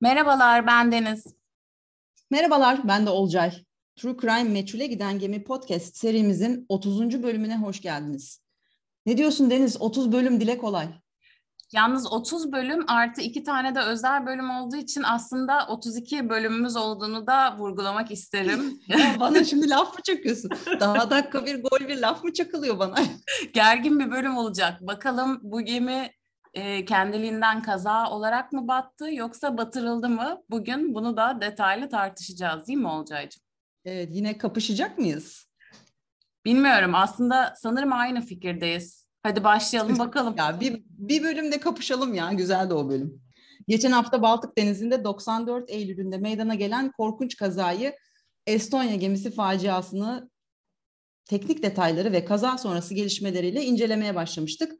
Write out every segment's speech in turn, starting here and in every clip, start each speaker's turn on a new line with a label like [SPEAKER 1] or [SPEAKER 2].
[SPEAKER 1] Merhabalar, ben Deniz.
[SPEAKER 2] Merhabalar, ben de Olcay. True Crime Meçhule Giden Gemi Podcast serimizin 30. bölümüne hoş geldiniz. Ne diyorsun Deniz? 30 bölüm dile kolay.
[SPEAKER 1] Yalnız 30 bölüm artı iki tane de özel bölüm olduğu için aslında 32 bölümümüz olduğunu da vurgulamak isterim.
[SPEAKER 2] bana şimdi laf mı çakıyorsun? Daha dakika bir gol bir laf mı çakılıyor bana?
[SPEAKER 1] Gergin bir bölüm olacak. Bakalım bu gemi e, kendiliğinden kaza olarak mı battı yoksa batırıldı mı? Bugün bunu da detaylı tartışacağız değil mi Olcaycığım?
[SPEAKER 2] Evet yine kapışacak mıyız?
[SPEAKER 1] Bilmiyorum aslında sanırım aynı fikirdeyiz. Hadi başlayalım bakalım.
[SPEAKER 2] ya bir, bir bölümde kapışalım ya güzeldi o bölüm. Geçen hafta Baltık Denizi'nde 94 Eylül'ünde meydana gelen korkunç kazayı Estonya gemisi faciasını teknik detayları ve kaza sonrası gelişmeleriyle incelemeye başlamıştık.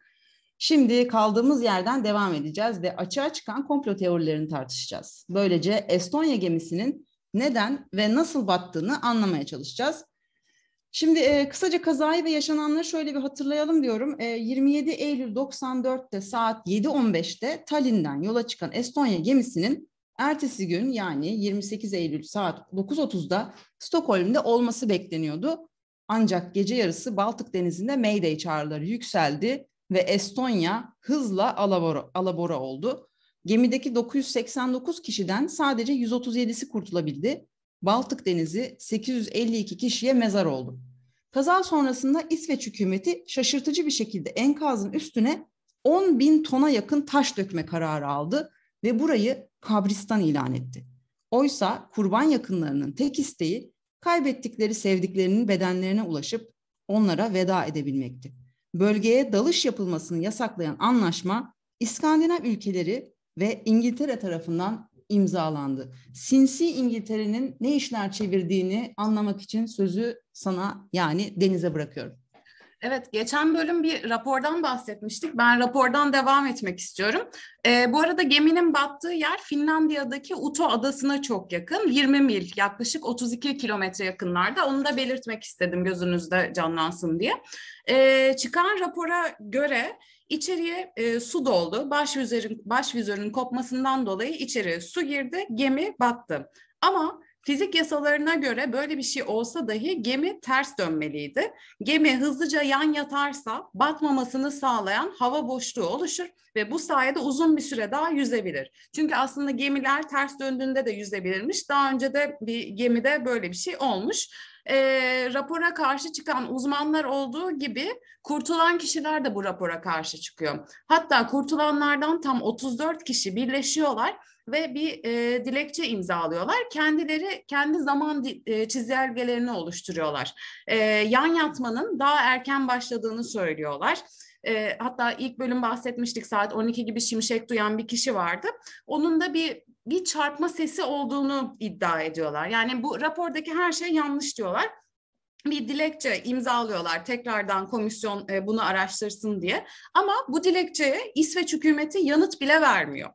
[SPEAKER 2] Şimdi kaldığımız yerden devam edeceğiz ve açığa çıkan komplo teorilerini tartışacağız. Böylece Estonya gemisinin neden ve nasıl battığını anlamaya çalışacağız. Şimdi e, kısaca kazayı ve yaşananları şöyle bir hatırlayalım diyorum. E, 27 Eylül 94'te saat 7.15'te Tallinn'den yola çıkan Estonya gemisinin ertesi gün yani 28 Eylül saat 9.30'da Stockholm'de olması bekleniyordu. Ancak gece yarısı Baltık Denizi'nde Mayday çağrıları yükseldi ve Estonya hızla alabora, alabora oldu. Gemideki 989 kişiden sadece 137'si kurtulabildi. Baltık Denizi 852 kişiye mezar oldu. Kaza sonrasında İsveç hükümeti şaşırtıcı bir şekilde enkazın üstüne 10 bin tona yakın taş dökme kararı aldı ve burayı kabristan ilan etti. Oysa kurban yakınlarının tek isteği kaybettikleri sevdiklerinin bedenlerine ulaşıp onlara veda edebilmekti bölgeye dalış yapılmasını yasaklayan anlaşma İskandinav ülkeleri ve İngiltere tarafından imzalandı. Sinsi İngiltere'nin ne işler çevirdiğini anlamak için sözü sana yani Deniz'e bırakıyorum.
[SPEAKER 1] Evet, geçen bölüm bir rapordan bahsetmiştik. Ben rapordan devam etmek istiyorum. E, bu arada geminin battığı yer Finlandiya'daki Uto adasına çok yakın. 20 mil, yaklaşık 32 kilometre yakınlarda. Onu da belirtmek istedim gözünüzde canlansın diye. E, çıkan rapora göre içeriye e, su doldu. Baş vizörün, baş vizörün kopmasından dolayı içeriye su girdi, gemi battı. Ama Fizik yasalarına göre böyle bir şey olsa dahi gemi ters dönmeliydi. Gemi hızlıca yan yatarsa batmamasını sağlayan hava boşluğu oluşur ve bu sayede uzun bir süre daha yüzebilir. Çünkü aslında gemiler ters döndüğünde de yüzebilirmiş. Daha önce de bir gemide böyle bir şey olmuş. E, rapora karşı çıkan uzmanlar olduğu gibi kurtulan kişiler de bu rapora karşı çıkıyor. Hatta kurtulanlardan tam 34 kişi birleşiyorlar ve bir e, dilekçe imzalıyorlar. Kendileri kendi zaman e, çizelgelerini oluşturuyorlar. E, yan yatmanın daha erken başladığını söylüyorlar. E, hatta ilk bölüm bahsetmiştik saat 12 gibi şimşek duyan bir kişi vardı. Onun da bir bir çarpma sesi olduğunu iddia ediyorlar. Yani bu rapordaki her şey yanlış diyorlar bir dilekçe imzalıyorlar tekrardan komisyon e, bunu araştırsın diye. Ama bu dilekçeye İsveç hükümeti yanıt bile vermiyor.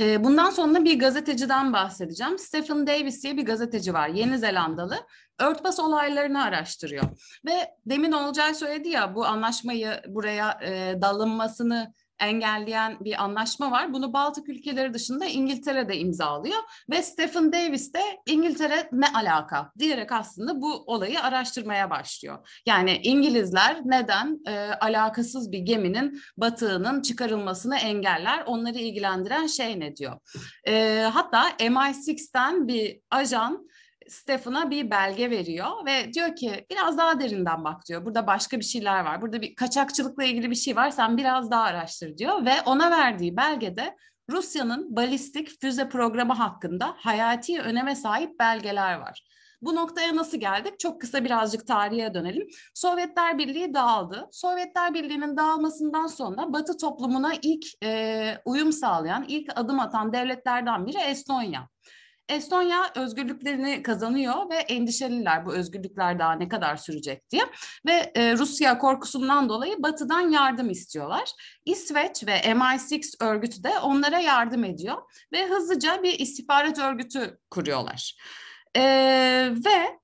[SPEAKER 1] Ee, bundan sonra bir gazeteciden bahsedeceğim. Stephen Davis diye bir gazeteci var, Yeni Zelandalı. Örtbas olaylarını araştırıyor. Ve demin Olcay söyledi ya bu anlaşmayı buraya e, dalınmasını engelleyen bir anlaşma var. Bunu Baltık ülkeleri dışında İngiltere de imzalıyor ve Stephen Davis de İngiltere ne alaka diyerek aslında bu olayı araştırmaya başlıyor. Yani İngilizler neden e, alakasız bir geminin batığının çıkarılmasını engeller? Onları ilgilendiren şey ne diyor? E, hatta MI6'ten bir ajan Stephen'a bir belge veriyor ve diyor ki biraz daha derinden bak diyor. Burada başka bir şeyler var. Burada bir kaçakçılıkla ilgili bir şey var. Sen biraz daha araştır diyor ve ona verdiği belgede Rusya'nın balistik füze programı hakkında hayati öneme sahip belgeler var. Bu noktaya nasıl geldik? Çok kısa birazcık tarihe dönelim. Sovyetler Birliği dağıldı. Sovyetler Birliği'nin dağılmasından sonra Batı toplumuna ilk e, uyum sağlayan, ilk adım atan devletlerden biri Estonya. Estonya özgürlüklerini kazanıyor ve endişeliler bu özgürlükler daha ne kadar sürecek diye. Ve e, Rusya korkusundan dolayı Batı'dan yardım istiyorlar. İsveç ve MI6 örgütü de onlara yardım ediyor ve hızlıca bir istihbarat örgütü kuruyorlar. E, ve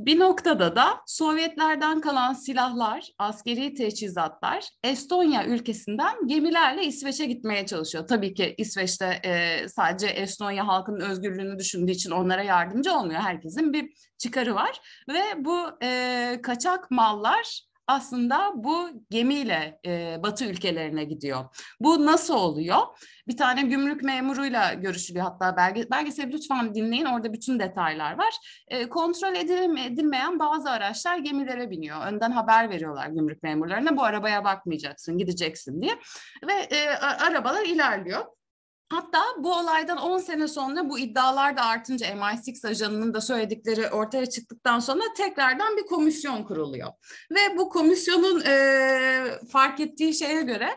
[SPEAKER 1] Bir noktada da Sovyetlerden kalan silahlar, askeri teçhizatlar Estonya ülkesinden gemilerle İsveç'e gitmeye çalışıyor. Tabii ki İsveç'te e, sadece Estonya halkının özgürlüğünü düşündüğü için onlara yardımcı olmuyor. Herkesin bir çıkarı var ve bu e, kaçak mallar aslında bu gemiyle e, Batı ülkelerine gidiyor. Bu nasıl oluyor? Bir tane gümrük memuruyla görüşülüyor hatta belge, belgeseli lütfen dinleyin orada bütün detaylar var. E, kontrol edilmeyen bazı araçlar gemilere biniyor. Önden haber veriyorlar gümrük memurlarına bu arabaya bakmayacaksın gideceksin diye ve e, arabalar ilerliyor. Hatta bu olaydan 10 sene sonra bu iddialar da artınca MI6 ajanının da söyledikleri ortaya çıktıktan sonra tekrardan bir komisyon kuruluyor. Ve bu komisyonun e, fark ettiği şeye göre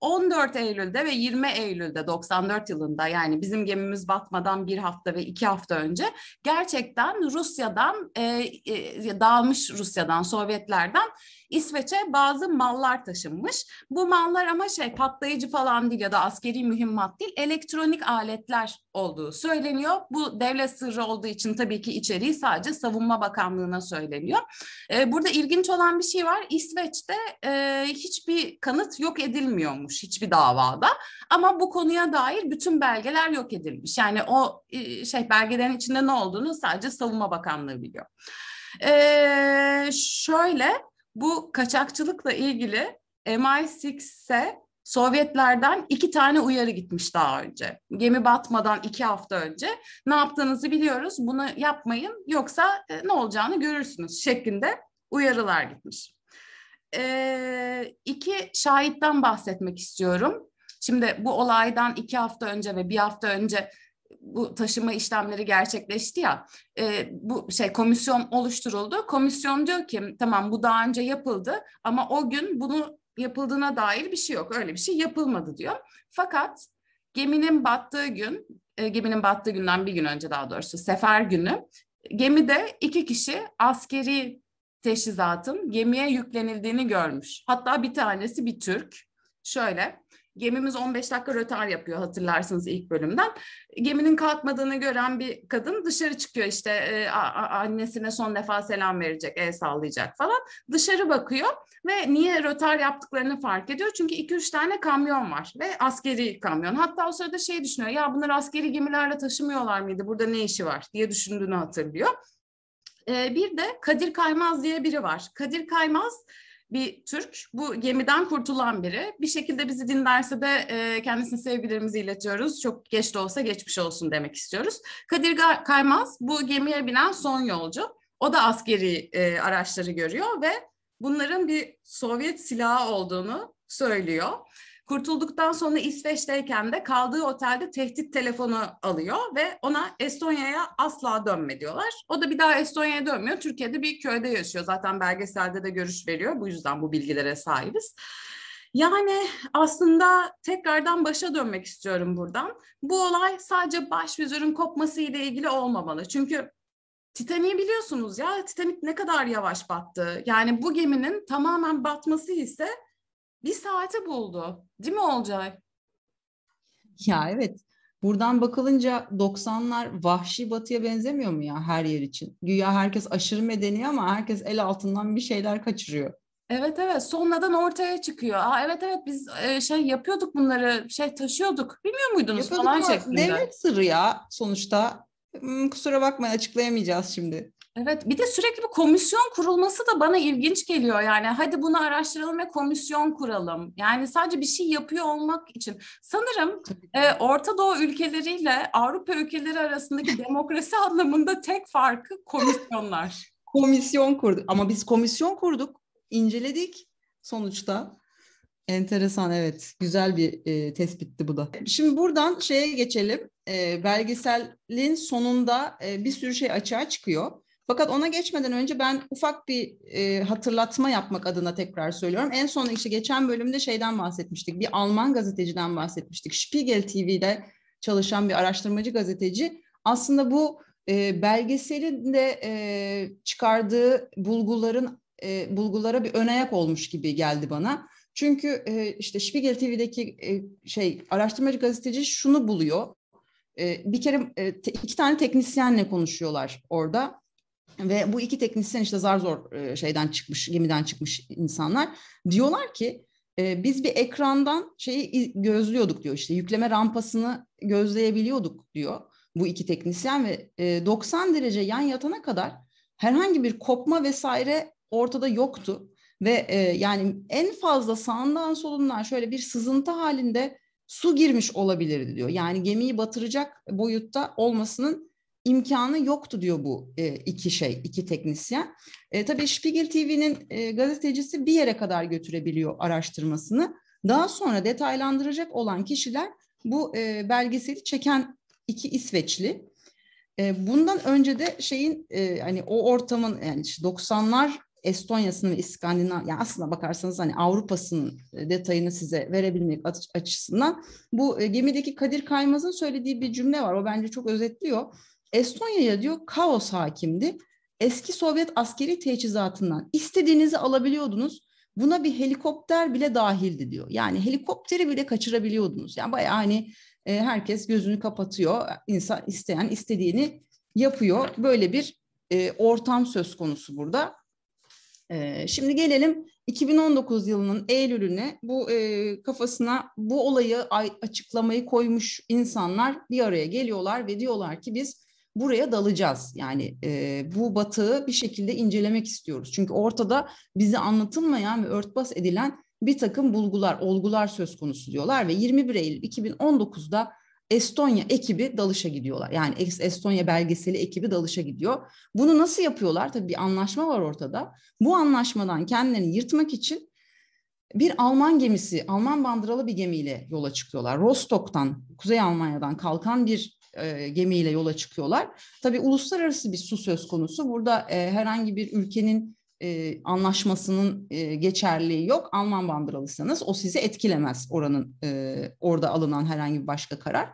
[SPEAKER 1] 14 Eylül'de ve 20 Eylül'de 94 yılında yani bizim gemimiz batmadan bir hafta ve iki hafta önce gerçekten Rusya'dan e, e, dağılmış Rusya'dan Sovyetlerden İsveç'e bazı mallar taşınmış. Bu mallar ama şey patlayıcı falan değil ya da askeri mühimmat değil, elektronik aletler olduğu söyleniyor. Bu devlet sırrı olduğu için tabii ki içeriği sadece Savunma Bakanlığı'na söyleniyor. Ee, burada ilginç olan bir şey var. İsveç'te e, hiçbir kanıt yok edilmiyormuş hiçbir davada. Ama bu konuya dair bütün belgeler yok edilmiş. Yani o e, şey belgelerin içinde ne olduğunu sadece Savunma Bakanlığı biliyor. Ee, şöyle bu kaçakçılıkla ilgili MI6'e Sovyetlerden iki tane uyarı gitmiş daha önce. Gemi batmadan iki hafta önce. Ne yaptığınızı biliyoruz. Bunu yapmayın yoksa e, ne olacağını görürsünüz şeklinde uyarılar gitmiş. E, iki şahitten bahsetmek istiyorum. Şimdi bu olaydan iki hafta önce ve bir hafta önce bu taşıma işlemleri gerçekleşti ya e, bu şey komisyon oluşturuldu. Komisyon diyor ki tamam bu daha önce yapıldı ama o gün bunu yapıldığına dair bir şey yok. Öyle bir şey yapılmadı diyor. Fakat geminin battığı gün, e, geminin battığı günden bir gün önce daha doğrusu sefer günü gemide iki kişi askeri teşhizatın gemiye yüklenildiğini görmüş. Hatta bir tanesi bir Türk. Şöyle Gemimiz 15 dakika rötar yapıyor hatırlarsınız ilk bölümden. Geminin kalkmadığını gören bir kadın dışarı çıkıyor işte e, annesine son defa selam verecek, el sallayacak falan. Dışarı bakıyor ve niye rötar yaptıklarını fark ediyor. Çünkü 2-3 tane kamyon var ve askeri kamyon. Hatta o sırada şey düşünüyor ya bunlar askeri gemilerle taşımıyorlar mıydı burada ne işi var diye düşündüğünü hatırlıyor. Ee, bir de Kadir Kaymaz diye biri var. Kadir Kaymaz bir Türk. Bu gemiden kurtulan biri. Bir şekilde bizi dinlerse de e, kendisine sevgilerimizi iletiyoruz. Çok geç de olsa geçmiş olsun demek istiyoruz. Kadir Kaymaz bu gemiye binen son yolcu. O da askeri e, araçları görüyor ve bunların bir Sovyet silahı olduğunu söylüyor. Kurtulduktan sonra İsveç'teyken de kaldığı otelde tehdit telefonu alıyor ve ona Estonya'ya asla dönme diyorlar. O da bir daha Estonya'ya dönmüyor. Türkiye'de bir köyde yaşıyor. Zaten belgeselde de görüş veriyor. Bu yüzden bu bilgilere sahibiz. Yani aslında tekrardan başa dönmek istiyorum buradan. Bu olay sadece baş vizörün kopması ile ilgili olmamalı. Çünkü Titanic'i biliyorsunuz ya Titanic ne kadar yavaş battı. Yani bu geminin tamamen batması ise bir saati buldu. Değil mi Olcay?
[SPEAKER 2] Ya evet. Buradan bakılınca 90'lar vahşi batıya benzemiyor mu ya her yer için? Güya herkes aşırı medeni ama herkes el altından bir şeyler kaçırıyor.
[SPEAKER 1] Evet evet sonradan ortaya çıkıyor. Aa, evet evet biz e, şey yapıyorduk bunları şey taşıyorduk. Bilmiyor muydunuz
[SPEAKER 2] yapıyorduk falan şeklinde. Devlet sırrı ya sonuçta. Hmm, kusura bakmayın açıklayamayacağız şimdi.
[SPEAKER 1] Evet bir de sürekli bir komisyon kurulması da bana ilginç geliyor yani hadi bunu araştıralım ve komisyon kuralım. Yani sadece bir şey yapıyor olmak için. Sanırım e, Orta Doğu ülkeleriyle Avrupa ülkeleri arasındaki demokrasi anlamında tek farkı komisyonlar.
[SPEAKER 2] komisyon kurduk ama biz komisyon kurduk, inceledik sonuçta. Enteresan evet. Güzel bir e, tespitti bu da. Şimdi buradan şeye geçelim. E, belgeselin sonunda e, bir sürü şey açığa çıkıyor. Fakat ona geçmeden önce ben ufak bir e, hatırlatma yapmak adına tekrar söylüyorum. En son işte geçen bölümde şeyden bahsetmiştik. Bir Alman gazeteciden bahsetmiştik. Spiegel TV'de çalışan bir araştırmacı gazeteci. Aslında bu e, belgeselin de e, çıkardığı bulguların e, bulgulara bir önayak olmuş gibi geldi bana. Çünkü e, işte Spiegel TV'deki e, şey araştırmacı gazeteci şunu buluyor. E, bir kere e, te, iki tane teknisyenle konuşuyorlar orada Ve bu iki teknisyen işte zar zor e, şeyden çıkmış, gemiden çıkmış insanlar. Diyorlar ki e, biz bir ekrandan şeyi gözlüyorduk diyor işte yükleme rampasını gözleyebiliyorduk diyor bu iki teknisyen ve 90 derece yan yatana kadar herhangi bir kopma vesaire ortada yoktu. Ve e, yani en fazla sağından solundan şöyle bir sızıntı halinde su girmiş olabilirdi diyor. Yani gemiyi batıracak boyutta olmasının imkanı yoktu diyor bu e, iki şey, iki teknisyen. E, tabii Spiegel TV'nin e, gazetecisi bir yere kadar götürebiliyor araştırmasını. Daha sonra detaylandıracak olan kişiler bu e, belgeseli çeken iki İsveçli. E, bundan önce de şeyin e, hani o ortamın yani 90'lar Estonya'sının ve İskandinav, yani aslında bakarsanız hani Avrupa'sının e, detayını size verebilmek açısından bu e, gemideki Kadir Kaymaz'ın söylediği bir cümle var. O bence çok özetliyor. Estonya'ya diyor kaos hakimdi. Eski Sovyet askeri teçhizatından istediğinizi alabiliyordunuz. Buna bir helikopter bile dahildi diyor. Yani helikopteri bile kaçırabiliyordunuz. Yani bayağı hani e, herkes gözünü kapatıyor. İnsan isteyen istediğini yapıyor. Böyle bir e, ortam söz konusu burada. E, şimdi gelelim 2019 yılının Eylül'üne bu kafasına bu olayı açıklamayı koymuş insanlar bir araya geliyorlar ve diyorlar ki biz buraya dalacağız. Yani e, bu batığı bir şekilde incelemek istiyoruz. Çünkü ortada bize anlatılmayan ve örtbas edilen bir takım bulgular, olgular söz konusu diyorlar ve 21 Eylül 2019'da Estonya ekibi dalışa gidiyorlar. Yani Estonya belgeseli ekibi dalışa gidiyor. Bunu nasıl yapıyorlar? Tabii bir anlaşma var ortada. Bu anlaşmadan kendilerini yırtmak için bir Alman gemisi, Alman bandıralı bir gemiyle yola çıkıyorlar. Rostock'tan, Kuzey Almanya'dan kalkan bir e, gemiyle yola çıkıyorlar. Tabii uluslararası bir su söz konusu. Burada e, herhangi bir ülkenin e, anlaşmasının geçerliği yok. Alman bandıralıysanız o sizi etkilemez oranın orada alınan herhangi bir başka karar.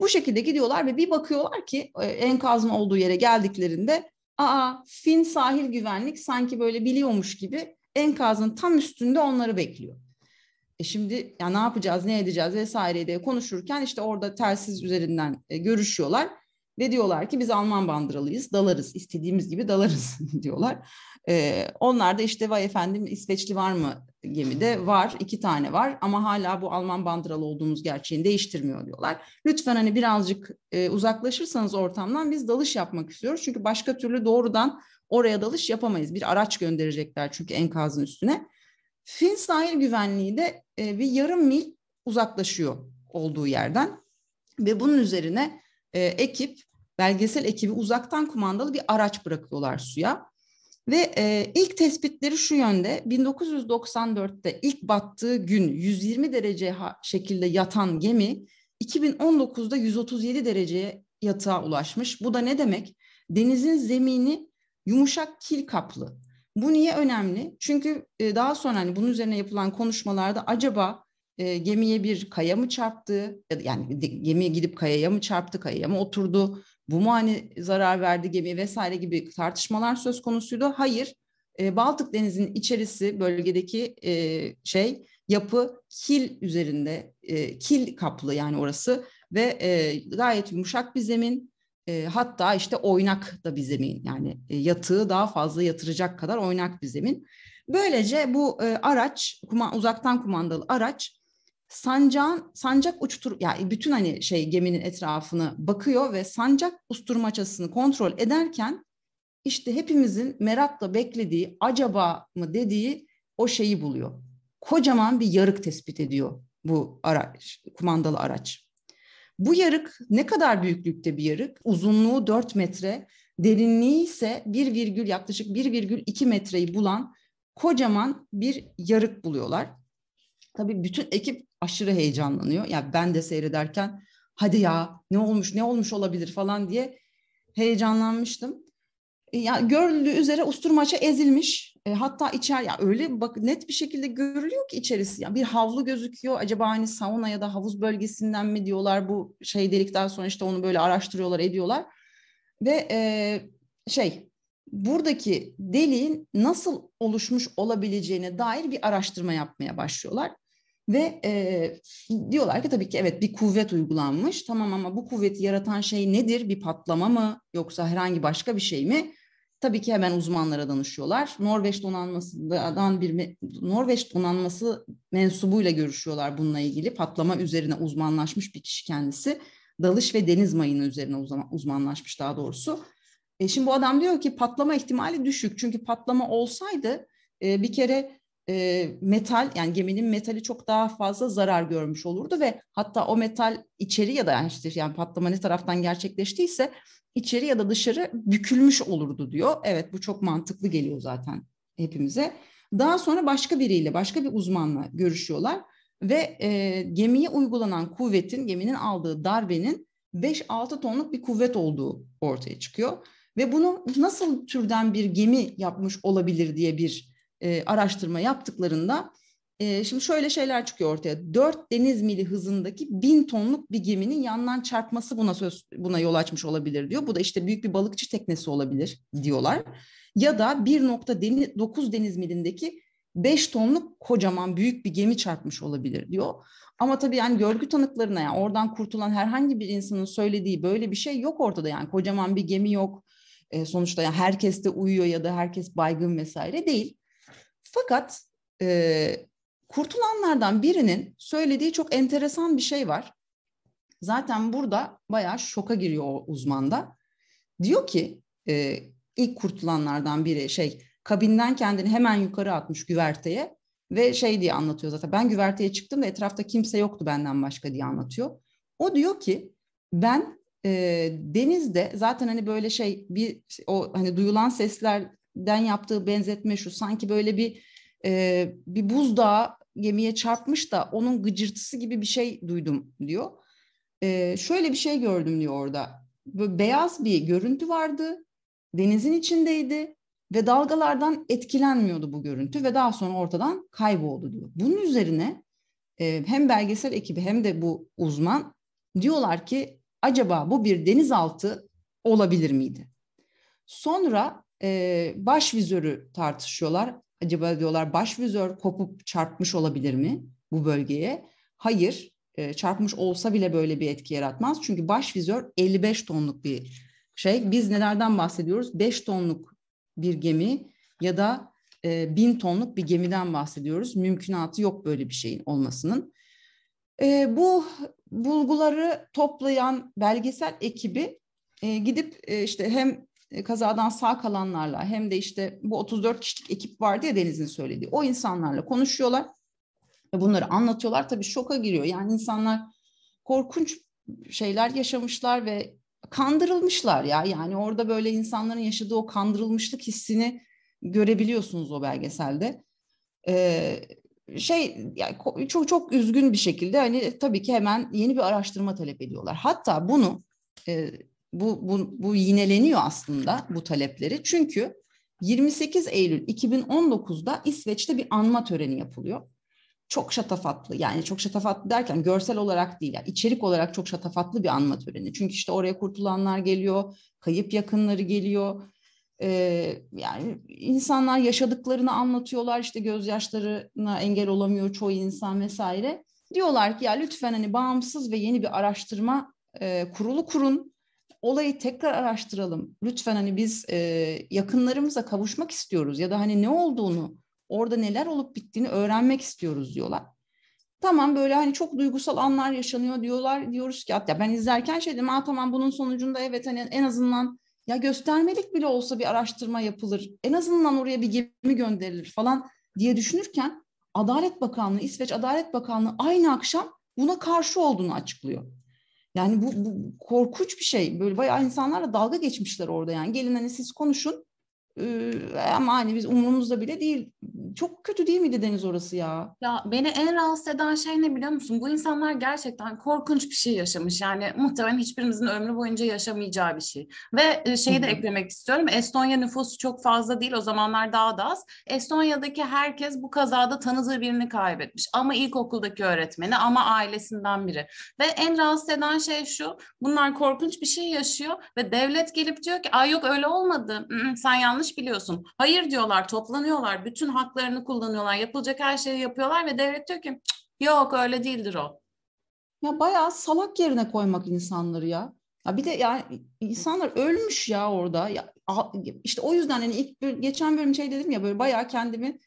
[SPEAKER 2] Bu şekilde gidiyorlar ve bir bakıyorlar ki enkazın olduğu yere geldiklerinde aa Fin sahil güvenlik sanki böyle biliyormuş gibi enkazın tam üstünde onları bekliyor. E şimdi ya ne yapacağız, ne edeceğiz vesaire diye konuşurken işte orada telsiz üzerinden e, görüşüyorlar ve diyorlar ki biz Alman bandıralıyız, dalarız, istediğimiz gibi dalarız diyorlar. E, onlar da işte vay efendim İsveçli var mı gemide? Var, iki tane var ama hala bu Alman bandıralı olduğumuz gerçeğini değiştirmiyor diyorlar. Lütfen hani birazcık e, uzaklaşırsanız ortamdan biz dalış yapmak istiyoruz. Çünkü başka türlü doğrudan oraya dalış yapamayız. Bir araç gönderecekler çünkü enkazın üstüne. Fin sahil güvenliği de e, bir yarım mil uzaklaşıyor olduğu yerden ve bunun üzerine e, ekip belgesel ekibi uzaktan kumandalı bir araç bırakıyorlar suya. Ve e, ilk tespitleri şu yönde 1994'te ilk battığı gün 120 derece şekilde yatan gemi 2019'da 137 dereceye yatağa ulaşmış. Bu da ne demek? Denizin zemini yumuşak kil kaplı. Bu niye önemli? Çünkü e, daha sonra hani bunun üzerine yapılan konuşmalarda acaba e, gemiye bir kaya mı çarptı? Yani gemiye gidip kayaya mı çarptı, kayaya mı oturdu? Bu mu hani zarar verdi gemi vesaire gibi tartışmalar söz konusuydu. Hayır, e, Baltık Denizi'nin içerisi bölgedeki şey yapı kil üzerinde, kil kaplı yani orası ve gayet yumuşak bir zemin. E, hatta işte oynak da bir zemin yani e, yatığı daha fazla yatıracak kadar oynak bir zemin. Böylece bu e, araç, kuma, uzaktan kumandalı araç sancağın sancak uçtur yani bütün hani şey geminin etrafını bakıyor ve sancak usturmaçasını kontrol ederken işte hepimizin merakla beklediği acaba mı dediği o şeyi buluyor. Kocaman bir yarık tespit ediyor bu araç, kumandalı araç. Bu yarık ne kadar büyüklükte bir yarık? Uzunluğu 4 metre, derinliği ise 1 virgül yaklaşık 1,2 metreyi bulan kocaman bir yarık buluyorlar. Tabii bütün ekip aşırı heyecanlanıyor. Ya yani ben de seyrederken hadi ya ne olmuş ne olmuş olabilir falan diye heyecanlanmıştım. Ya görüldüğü üzere usturmaça ezilmiş. E, hatta içer ya öyle bak net bir şekilde görülüyor ki içerisi. Ya bir havlu gözüküyor. Acaba hani sauna ya da havuz bölgesinden mi diyorlar bu şey delikten sonra işte onu böyle araştırıyorlar, ediyorlar. Ve e, şey buradaki deliğin nasıl oluşmuş olabileceğine dair bir araştırma yapmaya başlıyorlar. Ve e, diyorlar ki tabii ki evet bir kuvvet uygulanmış. Tamam ama bu kuvveti yaratan şey nedir? Bir patlama mı yoksa herhangi başka bir şey mi? Tabii ki hemen uzmanlara danışıyorlar. Norveç donanmasından bir Norveç donanması mensubuyla görüşüyorlar bununla ilgili. Patlama üzerine uzmanlaşmış bir kişi kendisi. Dalış ve deniz mayını üzerine uzmanlaşmış daha doğrusu. E şimdi bu adam diyor ki patlama ihtimali düşük. Çünkü patlama olsaydı e, bir kere e, metal yani geminin metali çok daha fazla zarar görmüş olurdu ve hatta o metal içeri ya da işte yani patlama ne taraftan gerçekleştiyse içeri ya da dışarı bükülmüş olurdu diyor. Evet bu çok mantıklı geliyor zaten hepimize. Daha sonra başka biriyle, başka bir uzmanla görüşüyorlar ve e, gemiye uygulanan kuvvetin, geminin aldığı darbenin 5-6 tonluk bir kuvvet olduğu ortaya çıkıyor. Ve bunu nasıl türden bir gemi yapmış olabilir diye bir e, araştırma yaptıklarında e, şimdi şöyle şeyler çıkıyor ortaya. 4 deniz mili hızındaki 1000 tonluk bir geminin yandan çarpması buna söz buna yol açmış olabilir diyor. Bu da işte büyük bir balıkçı teknesi olabilir diyorlar. Ya da 1.9 deniz milindeki 5 tonluk kocaman büyük bir gemi çarpmış olabilir diyor. Ama tabii yani görgü tanıklarına yani oradan kurtulan herhangi bir insanın söylediği böyle bir şey yok ortada yani kocaman bir gemi yok. E, sonuçta yani herkes de uyuyor ya da herkes baygın vesaire değil. Fakat e, kurtulanlardan birinin söylediği çok enteresan bir şey var. Zaten burada bayağı şoka giriyor o uzmanda. Diyor ki e, ilk kurtulanlardan biri şey kabinden kendini hemen yukarı atmış güverteye ve şey diye anlatıyor zaten. Ben güverteye çıktım da etrafta kimse yoktu benden başka diye anlatıyor. O diyor ki ben e, denizde zaten hani böyle şey bir o hani duyulan seslerden yaptığı benzetme şu sanki böyle bir e, bir buzdağı gemiye çarpmış da onun gıcırtısı gibi bir şey duydum diyor. E, şöyle bir şey gördüm diyor orada. Böyle beyaz bir görüntü vardı. Denizin içindeydi ve dalgalardan etkilenmiyordu bu görüntü ve daha sonra ortadan kayboldu diyor. Bunun üzerine e, hem belgesel ekibi hem de bu uzman diyorlar ki acaba bu bir denizaltı olabilir miydi? Sonra e, baş vizörü tartışıyorlar. Acaba diyorlar baş vizör kopup çarpmış olabilir mi bu bölgeye? Hayır, e, çarpmış olsa bile böyle bir etki yaratmaz. Çünkü baş vizör 55 tonluk bir şey. Biz nelerden bahsediyoruz? 5 tonluk bir gemi ya da e, 1000 tonluk bir gemiden bahsediyoruz. Mümkünatı yok böyle bir şeyin olmasının. E, bu bulguları toplayan belgesel ekibi e, gidip e, işte hem kazadan sağ kalanlarla hem de işte bu 34 kişilik ekip vardı ya Deniz'in söylediği o insanlarla konuşuyorlar ve bunları anlatıyorlar. Tabii şoka giriyor. Yani insanlar korkunç şeyler yaşamışlar ve kandırılmışlar ya. Yani orada böyle insanların yaşadığı o kandırılmışlık hissini görebiliyorsunuz o belgeselde. Ee, şey yani çok çok üzgün bir şekilde hani tabii ki hemen yeni bir araştırma talep ediyorlar. Hatta bunu e, bu, bu, bu yineleniyor aslında bu talepleri. Çünkü 28 Eylül 2019'da İsveç'te bir anma töreni yapılıyor. Çok şatafatlı yani çok şatafatlı derken görsel olarak değil yani içerik olarak çok şatafatlı bir anma töreni. Çünkü işte oraya kurtulanlar geliyor, kayıp yakınları geliyor. Ee, yani insanlar yaşadıklarını anlatıyorlar işte gözyaşlarına engel olamıyor çoğu insan vesaire. Diyorlar ki ya lütfen hani bağımsız ve yeni bir araştırma e, kurulu kurun olayı tekrar araştıralım. Lütfen hani biz e, yakınlarımıza kavuşmak istiyoruz ya da hani ne olduğunu, orada neler olup bittiğini öğrenmek istiyoruz diyorlar. Tamam böyle hani çok duygusal anlar yaşanıyor diyorlar. Diyoruz ki hatta ben izlerken şey dedim, Aa, tamam bunun sonucunda evet hani en azından ya göstermelik bile olsa bir araştırma yapılır. En azından oraya bir gemi gönderilir falan diye düşünürken Adalet Bakanlığı, İsveç Adalet Bakanlığı aynı akşam buna karşı olduğunu açıklıyor. Yani bu, bu korkunç bir şey. Böyle bayağı insanlarla dalga geçmişler orada yani. Gelin hani siz konuşun. Ee, ama hani biz umurumuzda bile değil. Çok kötü değil miydi Deniz orası ya?
[SPEAKER 1] Ya beni en rahatsız eden şey ne biliyor musun? Bu insanlar gerçekten korkunç bir şey yaşamış. Yani muhtemelen hiçbirimizin ömrü boyunca yaşamayacağı bir şey. Ve e, şeyi de Hı-hı. eklemek istiyorum. Estonya nüfusu çok fazla değil. O zamanlar daha da az. Estonya'daki herkes bu kazada tanıdığı birini kaybetmiş. Ama ilkokuldaki öğretmeni ama ailesinden biri. Ve en rahatsız eden şey şu. Bunlar korkunç bir şey yaşıyor ve devlet gelip diyor ki ay yok öyle olmadı. Sen yanlış biliyorsun. Hayır diyorlar toplanıyorlar. Bütün haklarını kullanıyorlar. Yapılacak her şeyi yapıyorlar ve devlet diyor ki yok öyle değildir o.
[SPEAKER 2] Ya bayağı salak yerine koymak insanları ya. Ya bir de yani insanlar ölmüş ya orada. Ya işte o yüzden hani ilk geçen bölüm şey dedim ya böyle bayağı kendimi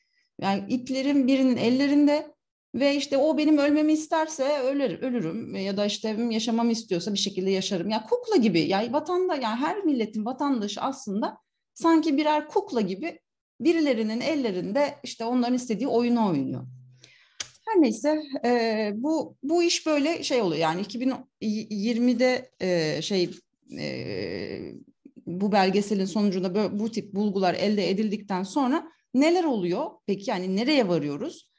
[SPEAKER 2] yani iplerin birinin ellerinde ve işte o benim ölmemi isterse ölür, ölürüm ya da işte yaşamamı istiyorsa bir şekilde yaşarım. Ya kukla gibi yani vatanda yani her milletin vatandaşı aslında sanki birer kukla gibi birilerinin ellerinde işte onların istediği oyunu oynuyor. Her neyse e, bu bu iş böyle şey oluyor yani 2020'de e, şey e, bu belgeselin sonucunda böyle, bu tip bulgular elde edildikten sonra neler oluyor? Peki yani nereye varıyoruz?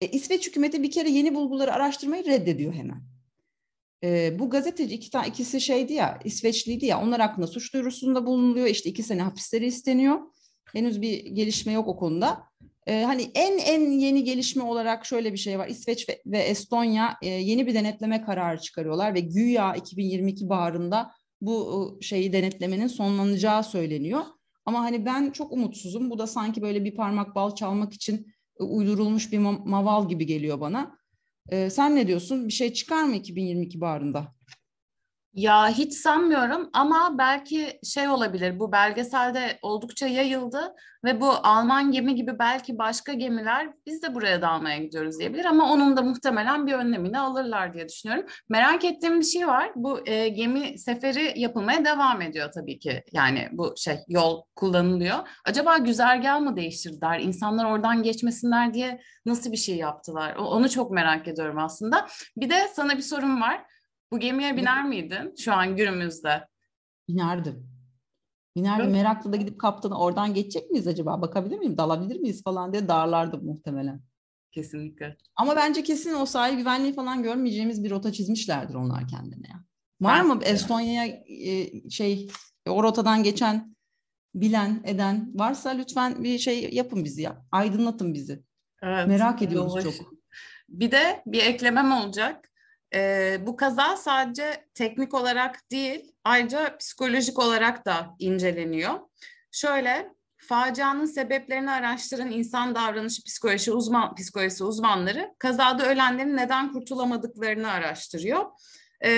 [SPEAKER 2] E, İsveç hükümeti bir kere yeni bulguları araştırmayı reddediyor hemen. E, bu gazeteci iki tane ikisi şeydi ya İsveçliydi ya onlar hakkında suç duyurusunda bulunuluyor. İşte iki sene hapisleri isteniyor. Henüz bir gelişme yok o konuda. E, hani en en yeni gelişme olarak şöyle bir şey var. İsveç ve, ve Estonya e, yeni bir denetleme kararı çıkarıyorlar ve güya 2022 baharında bu şeyi denetlemenin sonlanacağı söyleniyor. Ama hani ben çok umutsuzum. Bu da sanki böyle bir parmak bal çalmak için uydurulmuş bir maval gibi geliyor bana. Ee, sen ne diyorsun? Bir şey çıkar mı 2022 baharında?
[SPEAKER 1] Ya hiç sanmıyorum ama belki şey olabilir bu belgeselde oldukça yayıldı ve bu Alman gemi gibi belki başka gemiler biz de buraya dalmaya gidiyoruz diyebilir ama onun da muhtemelen bir önlemini alırlar diye düşünüyorum. Merak ettiğim bir şey var bu e, gemi seferi yapılmaya devam ediyor tabii ki yani bu şey yol kullanılıyor. Acaba güzergah mı değiştirdiler insanlar oradan geçmesinler diye nasıl bir şey yaptılar onu çok merak ediyorum aslında. Bir de sana bir sorum var. Bu gemiye biner miydin şu an günümüzde?
[SPEAKER 2] Binerdim. Binerdim. Evet. Meraklı da gidip kaptanı oradan geçecek miyiz acaba? Bakabilir miyim? Dalabilir miyiz falan diye darlardım muhtemelen.
[SPEAKER 1] Kesinlikle.
[SPEAKER 2] Ama bence kesin o sahil güvenliği falan görmeyeceğimiz bir rota çizmişlerdir onlar kendine. Var ben mı Estonya'ya e, şey o rotadan geçen bilen eden varsa lütfen bir şey yapın bizi ya. Aydınlatın bizi. Evet, Merak ediyoruz olur. çok.
[SPEAKER 1] Bir de bir eklemem olacak. E, bu kaza sadece teknik olarak değil, ayrıca psikolojik olarak da inceleniyor. Şöyle, facianın sebeplerini araştıran insan davranışı psikoloji uzman psikolojisi uzmanları kazada ölenlerin neden kurtulamadıklarını araştırıyor. E,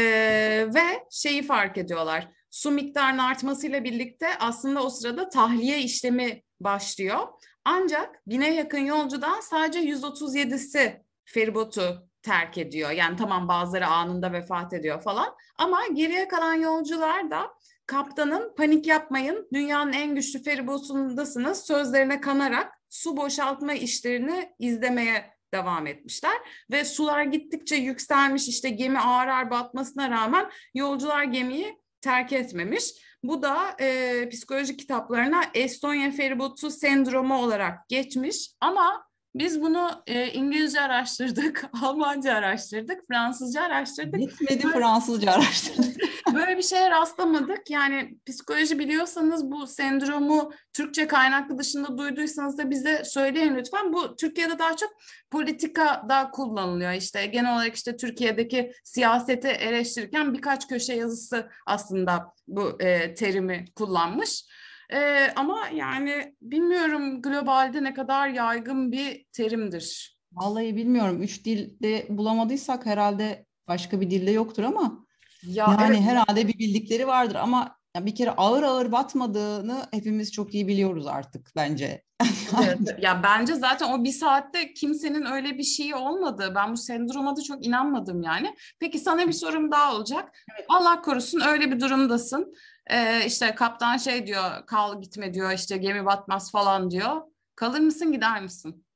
[SPEAKER 1] ve şeyi fark ediyorlar. Su miktarının artmasıyla birlikte aslında o sırada tahliye işlemi başlıyor. Ancak bine yakın yolcudan sadece 137'si feribotu terk ediyor. Yani tamam bazıları anında vefat ediyor falan. Ama geriye kalan yolcular da kaptanın panik yapmayın dünyanın en güçlü feribotundasınız sözlerine kanarak su boşaltma işlerini izlemeye devam etmişler ve sular gittikçe yükselmiş işte gemi ağır ağır batmasına rağmen yolcular gemiyi terk etmemiş. Bu da e, psikolojik kitaplarına Estonya feribotu sendromu olarak geçmiş ama biz bunu e, İngilizce araştırdık, Almanca araştırdık, Fransızca araştırdık.
[SPEAKER 2] Bitmedi Fransızca araştırdık.
[SPEAKER 1] Böyle bir şeye rastlamadık. Yani psikoloji biliyorsanız bu sendromu Türkçe kaynaklı dışında duyduysanız da bize söyleyin lütfen. Bu Türkiye'de daha çok politikada kullanılıyor. İşte genel olarak işte Türkiye'deki siyaseti eleştirirken birkaç köşe yazısı aslında bu e, terimi kullanmış. Ee, ama yani bilmiyorum globalde ne kadar yaygın bir terimdir.
[SPEAKER 2] Vallahi bilmiyorum. Üç dilde bulamadıysak herhalde başka bir dilde yoktur ama ya yani evet. herhalde bir bildikleri vardır ama bir kere ağır ağır batmadığını hepimiz çok iyi biliyoruz artık bence.
[SPEAKER 1] evet, ya bence zaten o bir saatte kimsenin öyle bir şeyi olmadı. Ben bu sendroma da çok inanmadım yani. Peki sana bir sorum daha olacak. Evet. Allah korusun öyle bir durumdasın. Ee, işte kaptan şey diyor kal gitme diyor işte gemi batmaz falan diyor. Kalır mısın gider misin?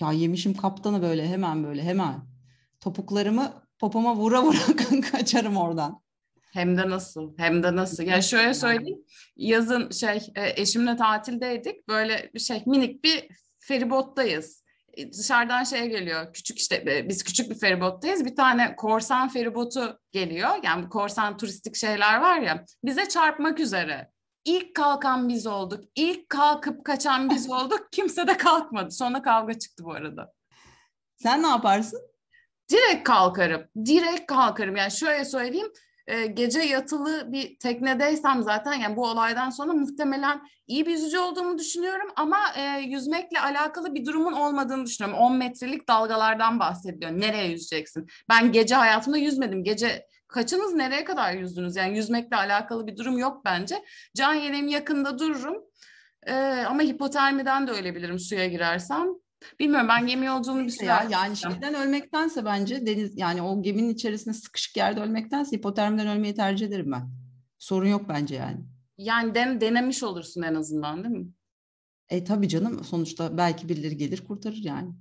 [SPEAKER 2] Ya yemişim kaptanı böyle hemen böyle hemen. Topuklarımı popoma vura vura kaçarım oradan.
[SPEAKER 1] Hem de nasıl? Hem de nasıl? Ya şöyle söyleyeyim. Yazın şey e, eşimle tatildeydik. Böyle bir şey minik bir feribottayız. E, dışarıdan şey geliyor. Küçük işte e, biz küçük bir feribottayız. Bir tane korsan feribotu geliyor. Yani bu korsan turistik şeyler var ya. Bize çarpmak üzere. İlk kalkan biz olduk. İlk kalkıp kaçan biz olduk. Kimse de kalkmadı. Sonra kavga çıktı bu arada.
[SPEAKER 2] Sen ne yaparsın?
[SPEAKER 1] Direkt kalkarım. Direkt kalkarım. Yani şöyle söyleyeyim. E, gece yatılı bir teknedeysem zaten yani bu olaydan sonra muhtemelen iyi bir yüzücü olduğumu düşünüyorum ama e, yüzmekle alakalı bir durumun olmadığını düşünüyorum. 10 metrelik dalgalardan bahsediyor. Nereye yüzeceksin? Ben gece hayatımda yüzmedim. Gece kaçınız nereye kadar yüzdünüz? Yani yüzmekle alakalı bir durum yok bence. Can yeleğim yakında dururum. E, ama hipotermiden de ölebilirim suya girersem. Bilmiyorum ben gemi yolculuğunu bir süre
[SPEAKER 2] Ya, yani şeyden ölmektense bence deniz yani o geminin içerisinde sıkışık yerde ölmektense hipotermiden ölmeyi tercih ederim ben. Sorun yok bence yani.
[SPEAKER 1] Yani den, denemiş olursun en azından değil mi?
[SPEAKER 2] E tabii canım sonuçta belki birileri gelir kurtarır yani.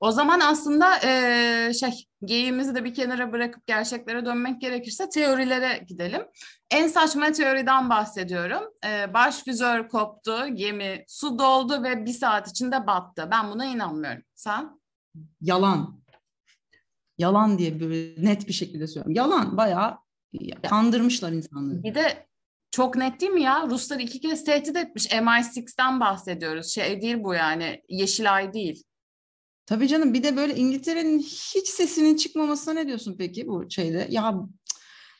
[SPEAKER 1] O zaman aslında eee, şey geyiğimizi de bir kenara bırakıp gerçeklere dönmek gerekirse teorilere gidelim. En saçma teoriden bahsediyorum. Eee başgüzör koptu, gemi su doldu ve bir saat içinde battı. Ben buna inanmıyorum. Sen?
[SPEAKER 2] Yalan. Yalan diye böyle net bir şekilde söylüyorum. Yalan bayağı kandırmışlar insanları.
[SPEAKER 1] Bir de çok net değil mi ya? Ruslar iki kez tehdit etmiş. MI6'den bahsediyoruz. Şey değil bu yani. Yeşilay değil.
[SPEAKER 2] Tabii canım bir de böyle İngiltere'nin hiç sesinin çıkmamasına ne diyorsun peki bu şeyde? Ya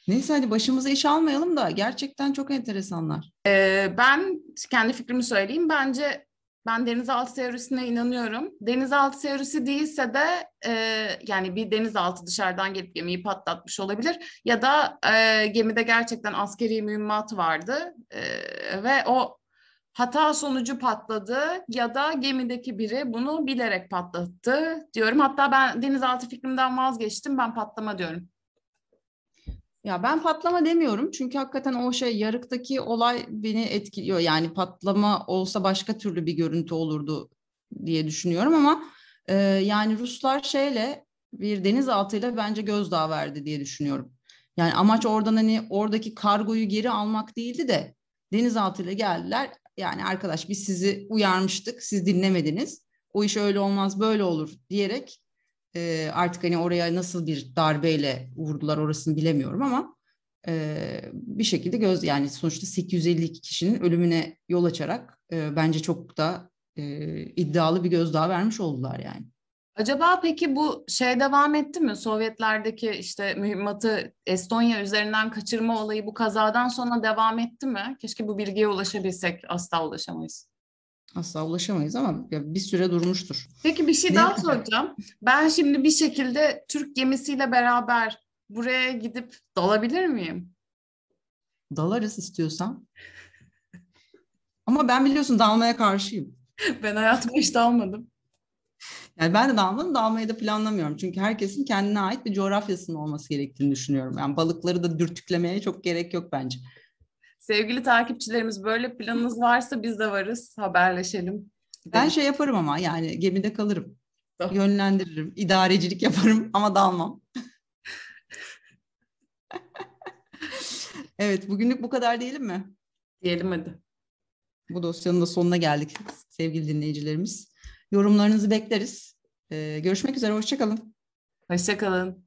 [SPEAKER 2] neyse hadi başımıza iş almayalım da gerçekten çok enteresanlar.
[SPEAKER 1] Ee, ben kendi fikrimi söyleyeyim. Bence ben denizaltı teorisine inanıyorum. Denizaltı teorisi değilse de e, yani bir denizaltı dışarıdan gelip gemiyi patlatmış olabilir. Ya da e, gemide gerçekten askeri mühimmat vardı e, ve o hata sonucu patladı ya da gemideki biri bunu bilerek patlattı diyorum. Hatta ben denizaltı fikrimden vazgeçtim. Ben patlama diyorum.
[SPEAKER 2] Ya ben patlama demiyorum çünkü hakikaten o şey yarıktaki olay beni etkiliyor. Yani patlama olsa başka türlü bir görüntü olurdu diye düşünüyorum ama e, yani Ruslar şeyle bir denizaltıyla bence gözdağı verdi diye düşünüyorum. Yani amaç oradan hani oradaki kargoyu geri almak değildi de denizaltıyla geldiler. Yani arkadaş biz sizi uyarmıştık, siz dinlemediniz. O iş öyle olmaz, böyle olur diyerek e, artık hani oraya nasıl bir darbeyle vurdular orasını bilemiyorum ama e, bir şekilde göz yani sonuçta 852 kişinin ölümüne yol açarak e, bence çok da e, iddialı bir gözdağı vermiş oldular yani.
[SPEAKER 1] Acaba peki bu şey devam etti mi? Sovyetlerdeki işte mühimmatı Estonya üzerinden kaçırma olayı bu kazadan sonra devam etti mi? Keşke bu bilgiye ulaşabilsek. Asla ulaşamayız.
[SPEAKER 2] Asla ulaşamayız ama bir süre durmuştur.
[SPEAKER 1] Peki bir şey
[SPEAKER 2] Ne-
[SPEAKER 1] daha soracağım. Ben şimdi bir şekilde Türk gemisiyle beraber buraya gidip dalabilir miyim?
[SPEAKER 2] Dalarız istiyorsan. Ama ben biliyorsun dalmaya karşıyım.
[SPEAKER 1] Ben hayatımda hiç dalmadım.
[SPEAKER 2] Yani ben de dalmadım, dalmayı da planlamıyorum. Çünkü herkesin kendine ait bir coğrafyasının olması gerektiğini düşünüyorum. Yani balıkları da dürtüklemeye çok gerek yok bence.
[SPEAKER 1] Sevgili takipçilerimiz böyle planınız varsa biz de varız. Haberleşelim.
[SPEAKER 2] Ben şey yaparım ama yani gemide kalırım.
[SPEAKER 1] Tamam.
[SPEAKER 2] Yönlendiririm, idarecilik yaparım ama dalmam. evet, bugünlük bu kadar diyelim mi?
[SPEAKER 1] Diyelim hadi.
[SPEAKER 2] Bu dosyanın da sonuna geldik sevgili dinleyicilerimiz. Yorumlarınızı bekleriz. Ee, görüşmek üzere, hoşçakalın.
[SPEAKER 1] Hoşçakalın.